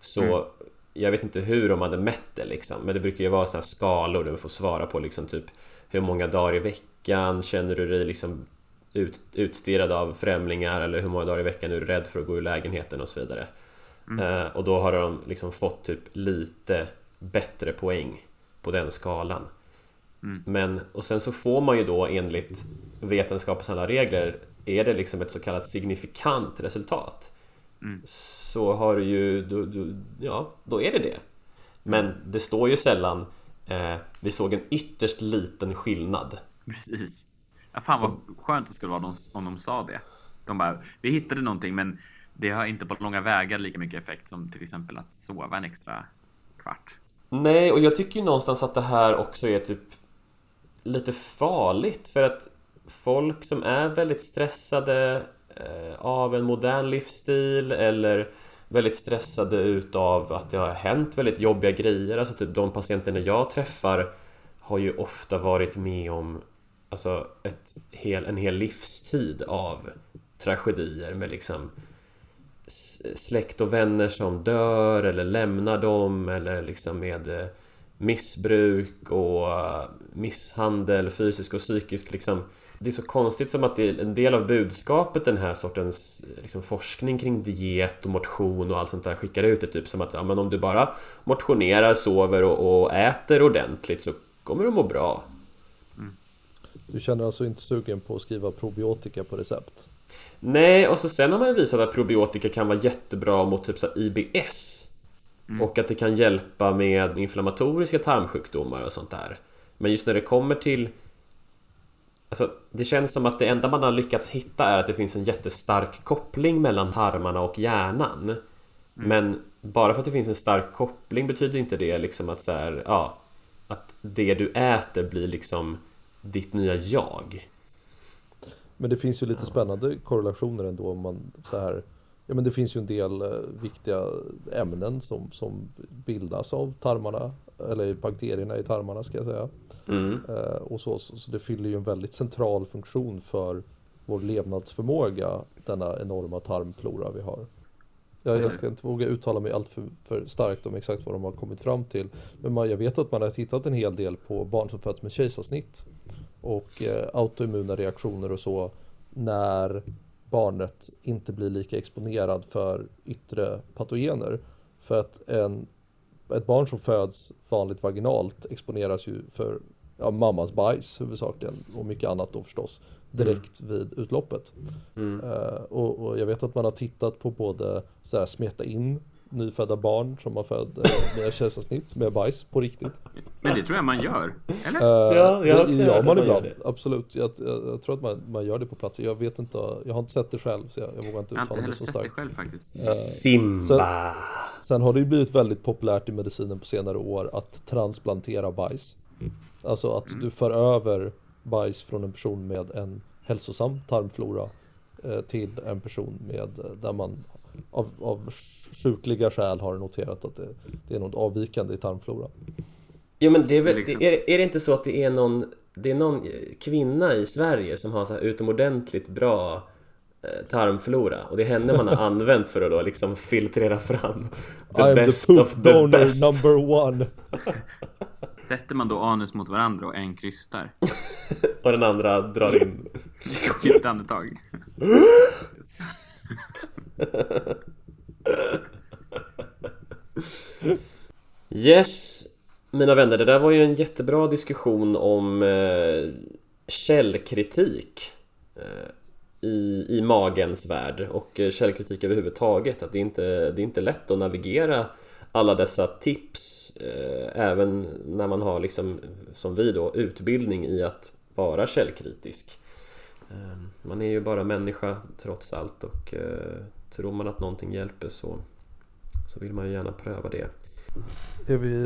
så jag vet inte hur de hade mätt det liksom men det brukar ju vara sådana här skalor där du får svara på liksom typ hur många dagar i veckan känner du dig liksom ut, utstirrad av främlingar eller hur många dagar i veckan är du rädd för att gå ur lägenheten och så vidare. Eh, och då har de liksom fått typ lite bättre poäng på den skalan. Men, och sen så får man ju då enligt vetenskapens alla regler Är det liksom ett så kallat signifikant resultat Så har du ju, du, du, ja då är det det Men det står ju sällan eh, Vi såg en ytterst liten skillnad Precis. Ja, fan vad skönt det skulle vara om de, om de sa det. De bara, vi hittade någonting men det har inte på långa vägar lika mycket effekt som till exempel att sova en extra kvart. Nej, och jag tycker ju någonstans att det här också är typ lite farligt för att folk som är väldigt stressade eh, av en modern livsstil eller väldigt stressade utav att det har hänt väldigt jobbiga grejer. Alltså typ de patienterna jag träffar har ju ofta varit med om alltså ett hel, en hel livstid av tragedier med liksom släkt och vänner som dör eller lämnar dem eller liksom med eh, missbruk och eh, misshandel, fysisk och psykisk liksom Det är så konstigt som att det är en del av budskapet den här sortens liksom, forskning kring diet och motion och allt sånt där skickar ut det typ som att ja, men om du bara motionerar, sover och, och äter ordentligt så kommer du må bra. Du känner alltså inte sugen på att skriva probiotika på recept? Nej, och så sen har man ju visat att probiotika kan vara jättebra mot typ så här IBS Och att det kan hjälpa med inflammatoriska tarmsjukdomar och sånt där. Men just när det kommer till Alltså, det känns som att det enda man har lyckats hitta är att det finns en jättestark koppling mellan tarmarna och hjärnan. Men bara för att det finns en stark koppling betyder inte det liksom att så här, ja Att det du äter blir liksom ditt nya jag. Men det finns ju lite spännande korrelationer ändå om man så här Ja men det finns ju en del eh, viktiga ämnen som, som bildas av tarmarna Eller bakterierna i tarmarna ska jag säga mm. eh, och så, så, så det fyller ju en väldigt central funktion för vår levnadsförmåga Denna enorma tarmflora vi har jag, jag ska inte våga uttala mig allt för, för starkt om exakt vad de har kommit fram till Men man, jag vet att man har tittat en hel del på barn som föds med kejsarsnitt och eh, autoimmuna reaktioner och så när barnet inte blir lika exponerad för yttre patogener. För att en, ett barn som föds vanligt vaginalt exponeras ju för ja, mammas bajs huvudsakligen och mycket annat då förstås direkt vid utloppet. Mm. Eh, och, och jag vet att man har tittat på både så här, smeta in nyfödda barn som har född eh, med kejsarsnitt med bajs på riktigt. Men det tror jag man gör. Eller? Eh, Ja, jag har också gör man gör ibland, det. absolut. Jag, jag, jag tror att man, man gör det på plats. Jag vet inte, jag har inte sett det själv så jag, jag vågar inte Jag har inte uttala mig heller så sett det starkt. själv faktiskt. Simba! Sen har det ju blivit väldigt populärt i medicinen på senare år att transplantera bajs. Alltså att Mm. du för över bajs från en person med en hälsosam tarmflora eh, till en person med där man av, av sjukliga skäl har noterat att det, det är något avvikande i tarmflora. Jo men det är väl, Liksom. det, är, är det inte så att det är någon Det är någon kvinna i Sverige som har så här utomordentligt bra eh, tarmflora och det är henne man har använt för att då liksom filtrera fram the I'm best the of the donor best number one. Sätter man då anus mot varandra och en krystar? och den andra drar in Ett djupt andetag. Yes Mina vänner, det där var ju en jättebra diskussion om eh, källkritik eh, i, i magens värld och eh, källkritik överhuvudtaget. Att det inte det är inte lätt att navigera alla dessa tips eh, även när man har liksom som vi då utbildning i att vara källkritisk. Eh, man är ju bara människa trots allt och eh, tror man att någonting hjälper så så vill man ju gärna pröva det Är vi,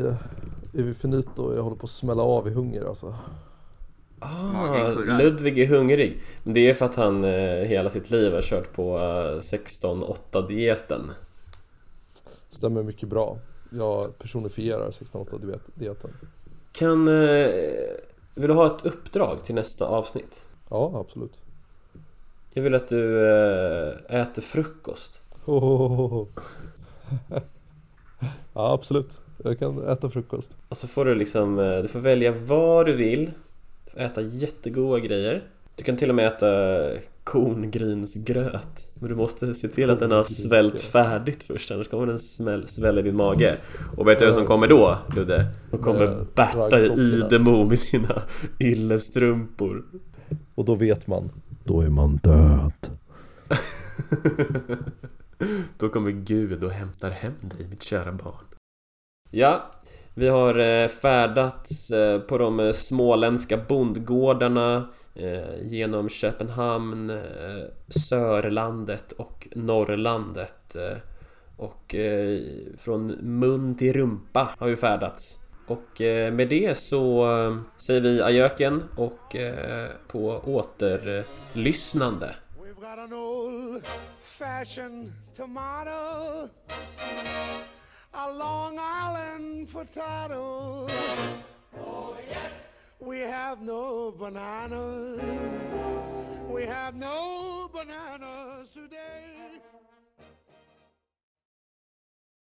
är vi finito? Jag håller på att smälla av i hunger alltså. Ah, kurrar. Ludvig är hungrig. Men det är för att han eh, hela sitt liv har kört på eh, 16-8 dieten. Stämmer mycket bra. Jag personifierar 16-8 diet- dieten. Kan... Eh, vill du ha ett uppdrag till nästa avsnitt? Ja, absolut. Jag vill att du eh, äter frukost. ja, absolut. Jag kan äta frukost. Och så får du liksom... Eh, du får välja vad du vill. Du får äta jättegoda grejer. Du kan till och med äta korngrynsgröt. Men du måste se till att den har svält färdigt först annars kommer den smäll, svälla i din mage. Och vet du vad som kommer då Ludde? Då kommer Med Berta raggsockorna. Idemo med sina yllestrumpor. Och då vet man. Då är man död. Då kommer Gud och hämtar hem dig mitt kära barn. Ja, vi har eh, färdats eh, på de eh, småländska bondgårdarna genom Köpenhamn, Sörlandet och Norrlandet. Och från mun till rumpa har vi färdats. Och eh, med det så eh, säger vi ajöken och eh, på återlyssnande. We've got an old tomato, a Long Island potato. Oh, yes. We have no bananas. We have no bananas today.